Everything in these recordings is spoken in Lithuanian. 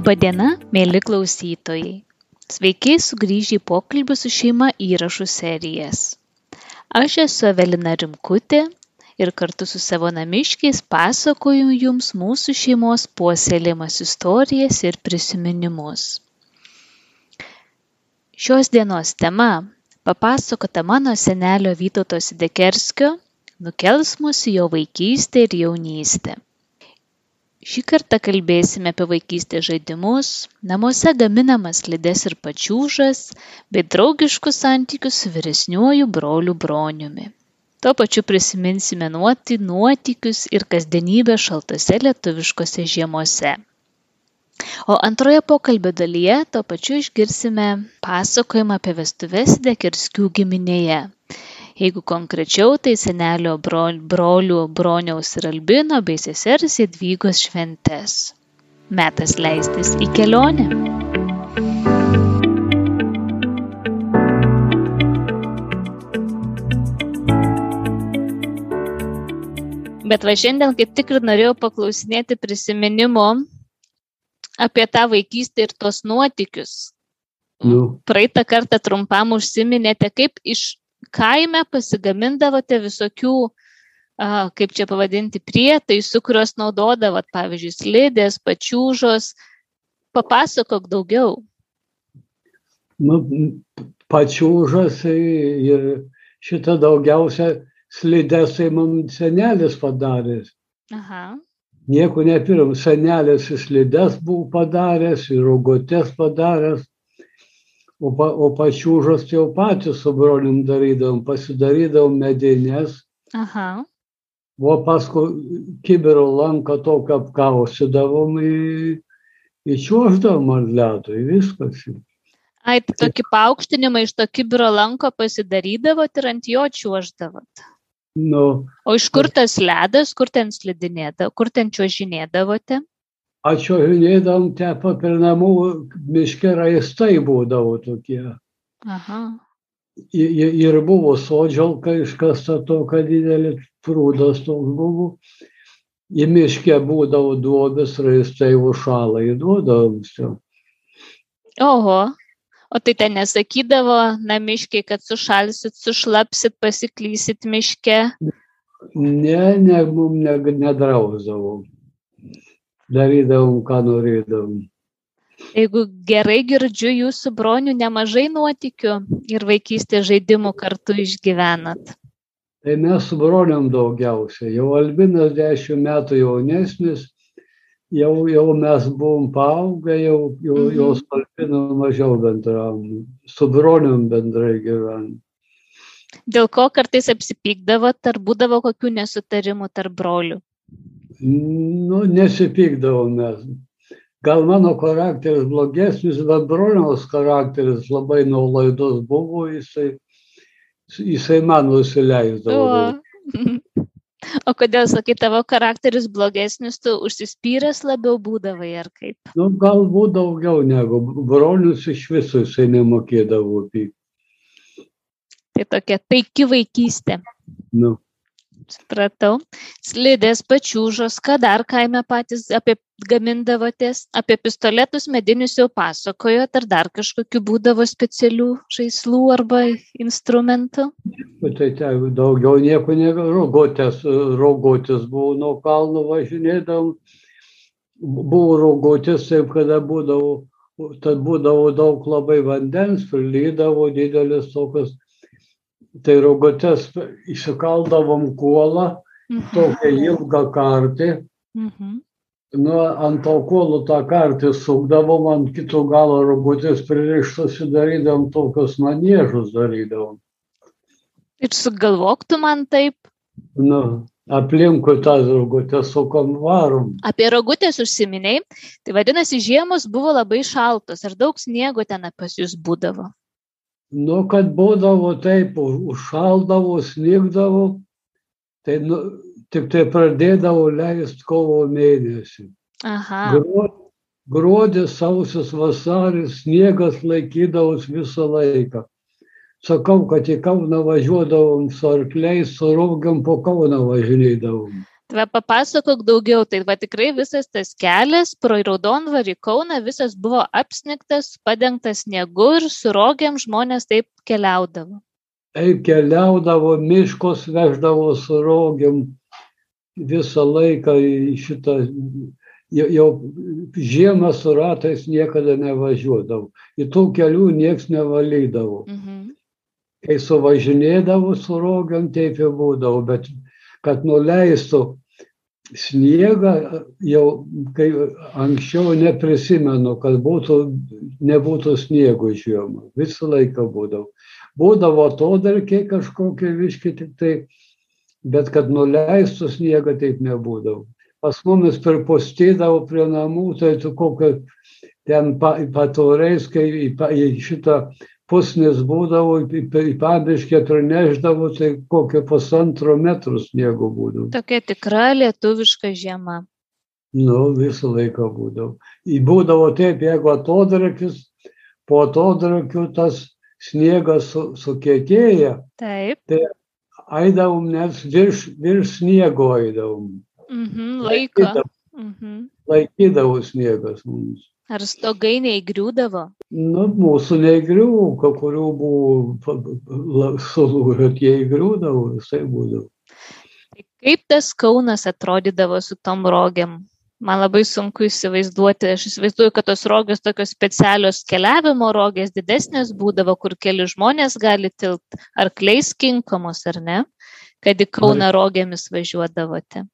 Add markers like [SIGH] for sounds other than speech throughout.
Labadiena, mėly klausytojai. Sveiki sugrįžę į pokalbį su šeima įrašų serijas. Aš esu Evelina Rimkutė ir kartu su savo namiškiais pasakoju jums mūsų šeimos puoselėjimas istorijas ir prisiminimus. Šios dienos tema - papasakota mano senelio Vytauto Sidekerskio - nukels mus į jo vaikystę ir jaunystę šį kartą kalbėsime apie vaikystės žaidimus namuose gaminamas slides ir pačiūžas bei draugiškus santykius su vyresniuoju broliu broniumi. Tuo pačiu prisiminsime nuoti nuotykius ir kasdienybę šaltose lietuviškose žiemose. O antroje pokalbio dalyje tuo pačiu išgirsime pasakojimą apie vestuves dekerskių giminėje jeigu konkrečiau tai senelio brolių broniaus ir albino bei sesers jadvygos šventes metas leistis į kelionę Bet va šiandien kaip tik ir norėjau paklausinėti prisiminimo apie tą vaikystę ir tos nuotykius. Nu. Praeitą kartą trumpam užsiminėte, kaip iš kaime pasigamindavote visokių, kaip čia pavadinti, prietaisų, kuriuos naudodavot, pavyzdžiui, slidės, pačiūžos. Papasakok daugiau. Nu, pačiūžas ir šitą daugiausia slidės tai mums senelis padaręs. Aha. Nieko nepirm, senelis slidės buvo padaręs, ir rogotės padaręs o, pa, o pačiūžas jau patys su brolim darydavom, pasidarydavom medinės. Aha. O paskui kibiro lanką tokią apkausidavom į, įčiuoždavom ant ledo, į viskas. Ai, tokį paaukštinimą iš to kibiro lanko pasidarydavot ir ant jo čiuoždavot. Nu, o iš kur tas ledas, kur ten slidinėdavote, kur ten čiuožinėdavote? Atšovinėdavom tepa per namų miške raistai būdavo tokie. Aha. Ir, ir buvo sodžialka iškasta tokia didelė, prūdas toks buvo. Į miškę būdavo duobės, raistai užšalą įduodavom. Oho, o tai ten nesakydavo namiškiai, kad sušalsit, sušlapsit, pasiklysit miške? Ne, ne, mums nedrausdavom darydavom, ką norėdavom. Jeigu gerai girdžiu, jūsų bronių nemažai nuotikių ir vaikystės žaidimų kartu išgyvenat. Tai mes su broniam daugiausiai. Jau Albinas dešimt metų jaunesnis, jau, jau mes buvom paaugę, jau, jau, mhm. jau su Albinu mažiau bendravom, su broniam bendrai gyvenom. Dėl ko kartais apsipykdavot, ar būdavo kokių nesutarimų tarp brolių? Nu, nesipykdavom mes. Gal mano charakteris blogesnis, bet broniaus charakteris labai nuolaidus buvo, jisai, jisai man nusileisdavo. O, [LAUGHS] o kodėl sakai, tavo charakteris blogesnis, tu užsispyręs labiau būdavai ar kaip? Nu, galbūt daugiau negu bronius iš viso jisai nemokėdavo pykti. Tai tokia taiki vaikystė. Nu supratau. Slidės pačiūžos ką dar kaime patys apie gamindavotės apie pistoletus medinius jau pasakojot ar dar kažkokių būdavo specialių žaislų arba instrumentų? Tai ten daugiau nieko ne rogotės rogotės buvo nuo kalno važinėdavom. Buvo rogotės taip kada būdavo tad būdavo daug labai vandens prilydavo didelės tokios tai rogutes įsikaldavom kuolą, mhm. tokią ilgą kartį. Mhm. Nu, ant to kuolo tą kartį sukdavom, ant kito galo rogutės pririštas įdarydavom tokius manėžus darydavom. Ir sugalvok tu man taip. Nu, aplinkui tą rogutę sukom varom. Apie rogutės užsiminiai, tai vadinasi, žiemos buvo labai šaltos, ar daug sniego ten pas jūs būdavo? Nu kad būdavo taip užšaldavo snigdavo tai nu tik tai pradėdavo leist kovo mėnesį. Gruo, gruodis sausis vasaris sniegas laikydavos visą laiką. Sakau kad į kauną važiuodavom su arkliais su rūgiam po kauną važinėdavom Va, papasakok daugiau, tai va tikrai visas tas kelias pro Raudonvarį Kauną, visas buvo apsnigtas, padengtas sniegu ir su rogiam žmonės taip keliaudavo. Taip keliaudavo, miškos veždavo su rogiam visą laiką į šitą, jau, jau žiemą su ratais niekada nevažiuodavo. Į tų kelių nieks nevalydavo. Mhm. Kai suvažinėdavo su rogiam, taip jau būdavo, bet kad nuleistų sniegą, jau kai anksčiau neprisimenu, kad būtų, nebūtų sniego žiemą. Visą laiką būdavo. Būdavo atodarkiai kažkokie viški tik tai, bet kad nuleistų sniegą taip nebūdavo. Pas mumis pripostydavo prie namų, tai tu kokio ten patoriais, kai į, į šitą pusnis būdavo, į, į pabiškę prineždavo, tai kokio pusantro metro sniego būdavo. Tokia tikra lietuviška žiema. Nu, visą laiką būdavo. Į būdavo taip, jeigu atodrakis, po atodrakiu tas sniegas su, sukietėja, Taip. tai eidavom nes virš, virš sniego eidavom. Mhm, laiko. Laikydavo, Mhm. laikydavo sniegas mums. Ar stogai neįgriūdavo? Nu, mūsų neįgriuvo, kai kurių buvo sulūžę, tie įgriūdavo, visai būdavo. Tai kaip tas Kaunas atrodydavo su tom rogiam? Man labai sunku įsivaizduoti. Aš įsivaizduoju, kad tos rogės tokios specialios keliavimo rogės didesnės būdavo, kur keli žmonės gali tilpti, arkliais kinkomos ar ne, kad į Kauną rogėmis važiuodavote.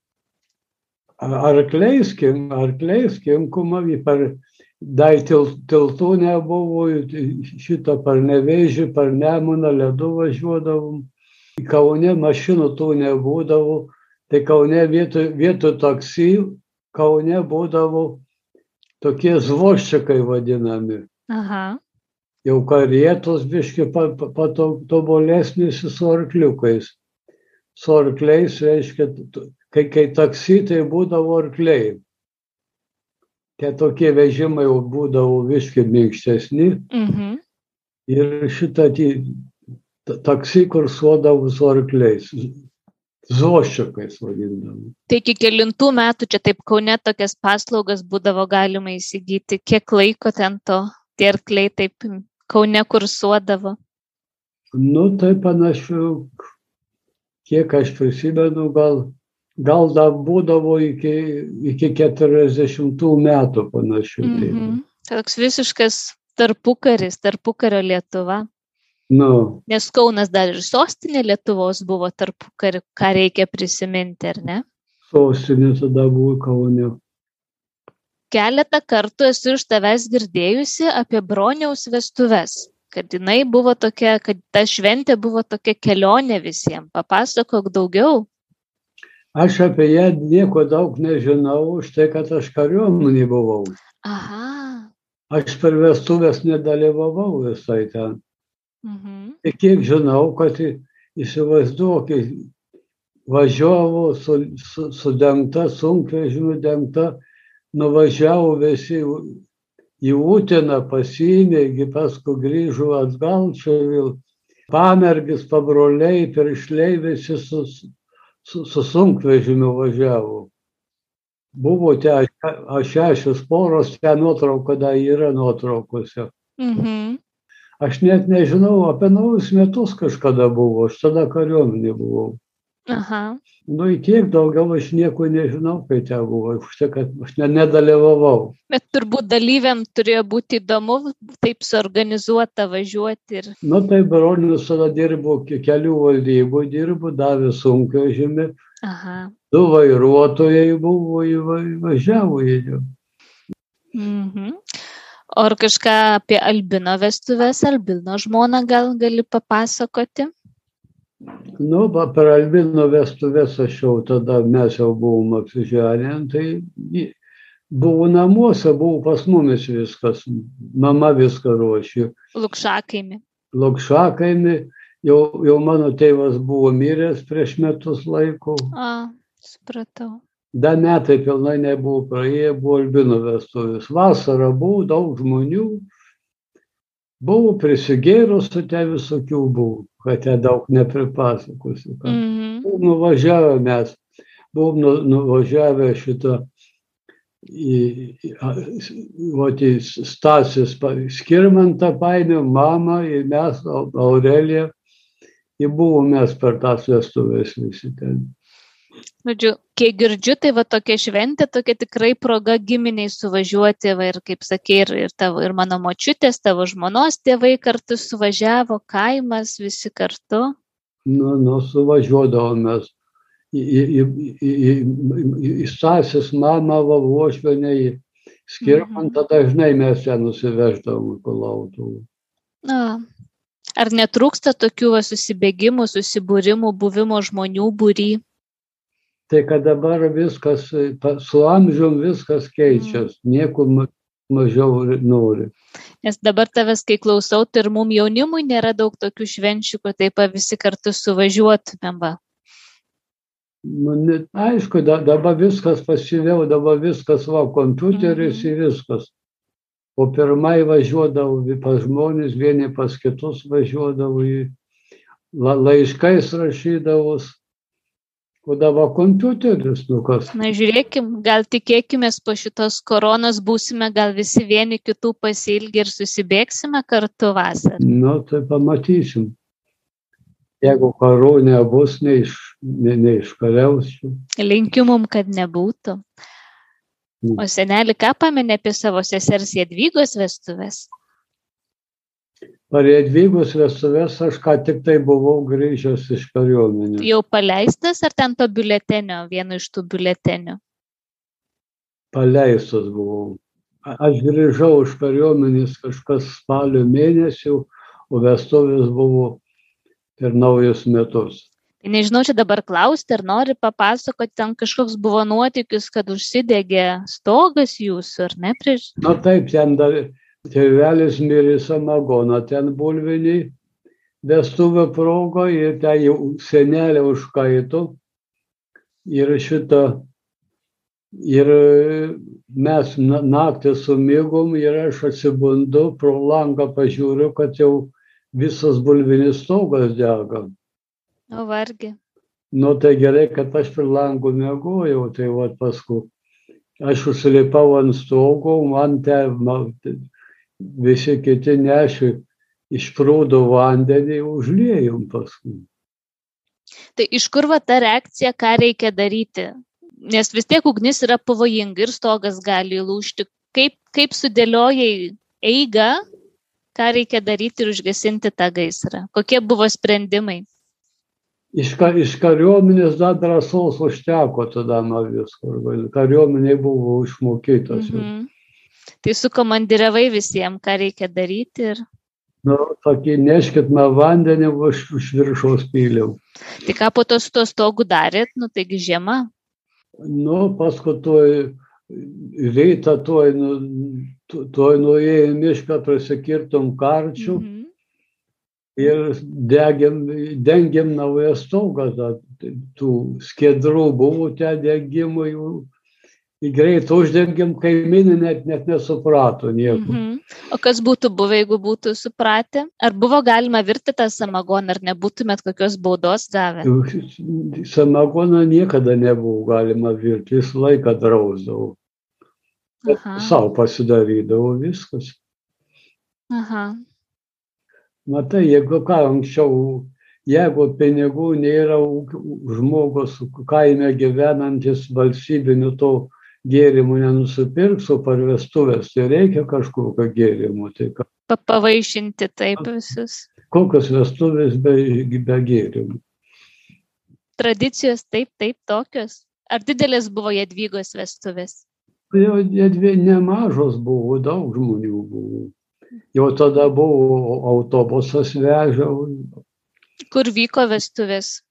Arkliais, kim- arkliais kinkuma, per dar til, tiltų nebuvo, šitą per nevežį, per nemuną ledu važiuodavom. Kaune mašinų tų nebūdavo, tai Kaune vietoj, vietoj taksi, Kaune būdavo tokie zvoščiakai vadinami. Aha. Jau karietos biški patobulesnis su arkliukais. Su arkliais, reiškia, kai, kai taksi, tai būdavo arkliai. Tie tokie vežimai jau būdavo viški minkštesni Mhm. ir šitą taksi kursuodavo su arkliais. Zošiukais vadindavo. Tai iki kelintų metų čia taip Kaune tokias paslaugas būdavo galima įsigyti. Kiek laiko ten to tie arkliai taip Kaune kursuodavo? Nu, tai panašu, kiek aš prisimenu, gal, gal dar būdavo iki, iki 40 metų panašių. tai. Mhm. Toks visiškas tarpukaris, tarpukario Lietuva. Nu, Nes Kaunas dar ir sostinė Lietuvos buvo tarpukariu, ką reikia prisiminti, ar ne? sostinė tada buvo Kaune. Keletą kartų esu iš tavęs girdėjusi apie broniaus vestuves. Kad jinai buvo tokia, kad ta šventė buvo tokia kelionė visiems. Papasakok daugiau. Aš apie ją nieko daug nežinau, už tai, kad aš kariuomenį buvau. Aha. Aš per vestuvės nedalyvavau visai ten. Mhm. Tik kiek žinau, kad įsivaizduokit, važiavo su, su, su dengta, sunkvežimiu dengta, nuvažiavo visi į Utiną, pasiėmė, paskui grįžo atgal, čia vėl pamergis, pabroliai, piršliai, visi su, su, su sunkvežimiu važiavo. Buvo aš šešios poros, ten nuotrauka dar yra nuotraukose. Mhm. Aš net nežinau, apie naujus metus kažkada buvo, aš tada kariuomenė buvau. Aha. Nu, į tiek daugiau aš nieko nežinau, kai ten buvo, už tai, kad aš ne, nedalyvavau. Bet turbūt dalyviam turėjo būti įdomu taip suorganizuota važiuoti ir. Nu, tai brolius tada dirbo, ke- kelių valdybų dirbo, davė sunkvežimį, Aha. du vairuotojai buvo, įva- važiavo jie. jau. Mhm. Ar kažką apie Albino vestuvės, Albino žmoną gal gali papasakoti? Nu, per Albino vestuvės aš jau tada mes jau buvom apsiženę, tai ji- buvo namuose, buvo pas mumis viskas, mama viską ruošė. Lukšakaimi. Lokšakaimi, jau, jau mano tėvas buvo miręs prieš metus laiko. A, supratau. Dar metai pilnai nebuvo praėję, buvo Albino vestuvės. Vasara buvo daug žmonių, buvo prisigėrus, su te visokių buvo, kad te daug nepripasakosiu. ką. Mhm. Nuvažiavę mes. buvom nu, nuvažiavę šitą į, į, į Stasis Skirmantą paėmėm, mamą ir mes, Aurelija, ir buvom mes per tas vestuvės visi ten. Žodžiu, kiek girdžiu, tai va tokia šventė, tokia tikrai proga giminiai suvažiuoti, va, ir kaip sakė, ir, ir, tavo, ir mano močiutės, tavo žmonos tėvai kartu suvažiavo, kaimas visi kartu. Nu, nu, suvažiuodavomės į, į, į, į, į, į Stasis mamą, Vavošvenę, į Skirmantą Mhm. dažnai mes ją nusiveždavom palautuvų. Na, ar netrūksta tokių va, susibėgimų, susibūrimų, buvimo žmonių būry? Tai kad dabar viskas, su amžium viskas keičiasi, nieko ma- mažiau ri- nori. Nes dabar tavęs, kai klausau, tai ir mum jaunimui nėra daug tokių švenčių, kad taip visi kartu suvažiuotumėm. Va. Nu, ne, aišku, da, dabar viskas pasyviau, dabar viskas va, kompiuteris Mhm. ir viskas. O pirmai važiuodavau pas žmonės, vieni pas kitus važiuodavau, laiškais rašydavus. O dabar kompiuteris, nu kas. Na, žiūrėkim, gal tikėkime po šitos koronos būsime gal visi vieni kitų pasilgi ir susibėgsime kartu vasarą. Nu, tai pamatysim. Jeigu karų nebus, neiš, ne, neiškariausiu. Linkiu mum, kad nebūtų. Mm. O seneli, ką pamenė apie savo sesers Jadvygos vestuvės? Per Jadvygos vestuvės aš ką tik tai buvau grįžęs iš kariuomenės. Jau paleistas ar ten to biuletenio, vieno iš tų biuletenių? Paleistas buvau. Aš grįžau iš kariuomenės kažkas spalio mėnesį, o vestuvės buvo per naujus metus. Tai nežinau, čia dabar klausti, ar nori papasakoti, ten kažkoks buvo nuotykis, kad užsidegė stogas jūsų, ar ne prieš? Na taip, ten dar tėvelis mirė samagoną, ten bulvinį vestuvę progo ir ten jau senelė užkaito. Ir šitą, ir mes na- naktį sumigom ir aš atsibundu, pro langą pažiūriu, kad jau visas bulvinis stogas dega. O vargi. Nu tai gerai, kad aš prie langų mėgojau, tai va paskui aš užsilipau ant stogo, man ten visi kiti nešė iš prūdo vandenį, užliejom paskui. Tai iš kur va ta reakcija, ką reikia daryti? Nes vis tiek ugnis yra pavojinga ir stogas gali įlūšti. Kaip, kaip sudėliojai eigą, ką reikia daryti ir užgesinti tą gaisrą? Kokie buvo sprendimai? Iš, ka, iš kariuomenės dar drąsos užteko tada nuo visko. Kariuomenė buvo išmokytas. jau. Mhm. Tai sukomandiravai visiems, ką reikia daryti ir Nu, tokį neškit man vandenį, už, už viršaus pyliau. tai ką po to su to stogu darėt, nu taigi žiema. Nu, paskui tuoj rytą tuoj, nu, tu- tuoj nuėjai mišką, prasikirtom karčių Mhm. ir degėm, dengėm naują stogą. Tų skedrų buvo ten degimui. Greit uždengėm, kaimynai net, net nesuprato nieko. Mhm. O kas būtų buvę, jeigu būtų supratę? Ar buvo galima virti tą samagoną, ar nebūtumėt kokios baudos gavę? Samagoną niekada nebuvo galima virti, visą laiką drausdavau. Aha, Savo pasidarydavau viskas. aha. Matai, jeigu ką anksčiau, jeigu pinigų nėra, žmogus kaime gyvenantis valstybinių to gėrimų nenusipirks, o per vestuvės tai reikia kažkokio gėrimo. Tai ką- Pa- Pavaišinti taip visus. kokios vestuvės be, be gėrimų. Tradicijos taip, taip, tokios. Ar didelės buvo Jadvygos vestuvės? Jau jie dvi nemažos buvo, daug žmonių buvo. Jau tada buvo autobusas vežiau, Kur vyko vestuvės?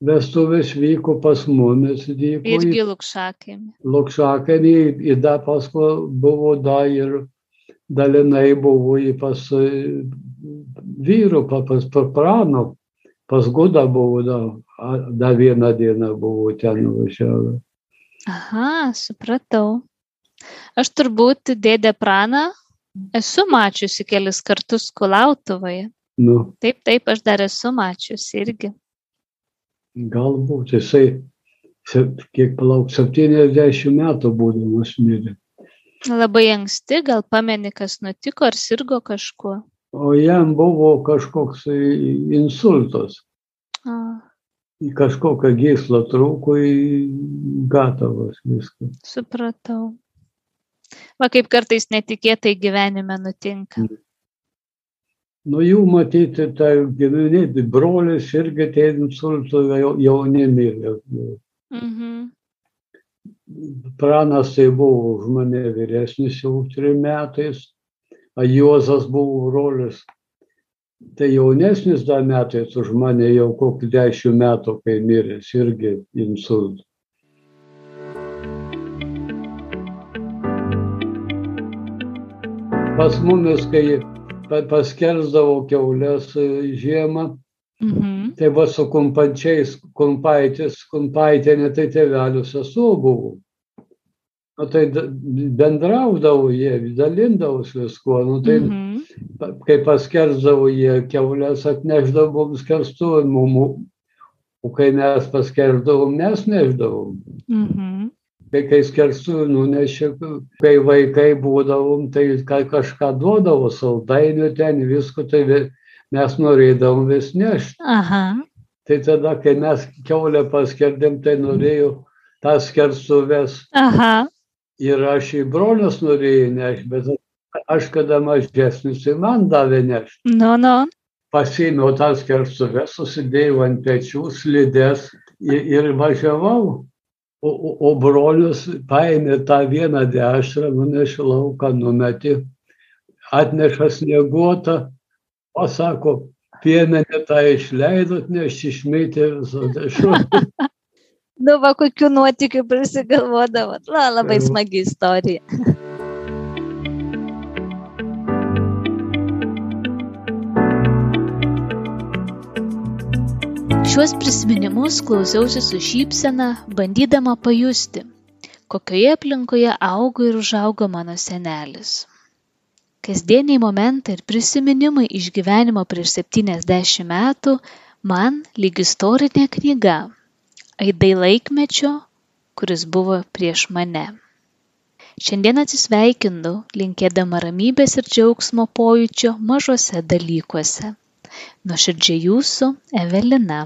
Vestuvės vyko pas mumis, Irgi lukšakėmi. Lukšakenį, į da paskui buvo da ir dalinai buvo į pas e, vyrų, pa- pas pa prano, pas gudą buvo da, a- da vieną dieną buvo ten nuvažiavę. Aha, supratau. Aš turbūt dėdę Praną esu mačiusi kelis kartus Kulautuvoje. Nu, Taip, taip, aš dar esu mačiusi irgi. Galbūt jisai kiek palauk, 70 metų būdamas mirė. Labai anksti, gal pameni, kas nutiko, ar sirgo kažkuo? O jam buvo kažkoks insultas. A, kažkokią gyslą trūko į gatavas viskas. supratau. Va kaip kartais netikėtai gyvenime nutinka. Nu jų matyti, tai giminė, brolis irgi tie insultų jau, jauni mirė. Mhm. Pranas tai buvo už mane vyresnis jau trim metais, o Juozas buvo brolis. Tai jaunesnis dar metais už mane jau kokį dešimt metų, kai miręs irgi insultų. Pas mumis, kai pa- paskersdavo keulės e, žiemą, Mhm. tai va su kumpančiais, kumpaitis, kumpaitė, tai tėvelių sesuo buvo. Nu, tai da- bendraudavo jie, dalindavos viskuo. Nu, tai Mhm. pa- kai paskersdavo jie keulės, atneždavo mums kerstuvimų. O kai mes paskersdavom, mes neždavom. Mhm. Kai, kai skerstuvį nunešė, kai vaikai būdavom, tai ka- kažką duodavo, saldainių ten, visko, tai mes norėdavom vis nešti. Aha. Tai tada, kai mes keulę paskerdėm, tai norėjau tas kerstuves Aha. ir aš į brolius norėjau nešti, bet aš kada mažesnis, tai man davė nešti. Nu, nu. Pasėmiau tas kerstuves, susidėjau ant pečių, slidės ir, ir važiavau. O, o, o brolius paėmė tą vieną dešrą, nunešė lauką, numetė, atneša snieguotą, pasako, piemenė tą išleidot, nes išmėtė visą dešrą. [LAUGHS] Nu, va, kokių nuotykių prisigalvodavot. La, labai smagi istorija. [LAUGHS] Šiuos prisiminimus klausiausi su šypsena, bandydama pajusti, kokioje aplinkoje augo ir užaugo mano senelis. Kasdieniai momentai ir prisiminimai iš gyvenimo prieš 70 metų man lyg istorinė knyga, aidai laikmečio, kuris buvo prieš mane. Šiandien atsisveikinu, linkėdama ramybės ir džiaugsmo pojūčio mažose dalykuose. Nuoširdžiai jūsų Evelina.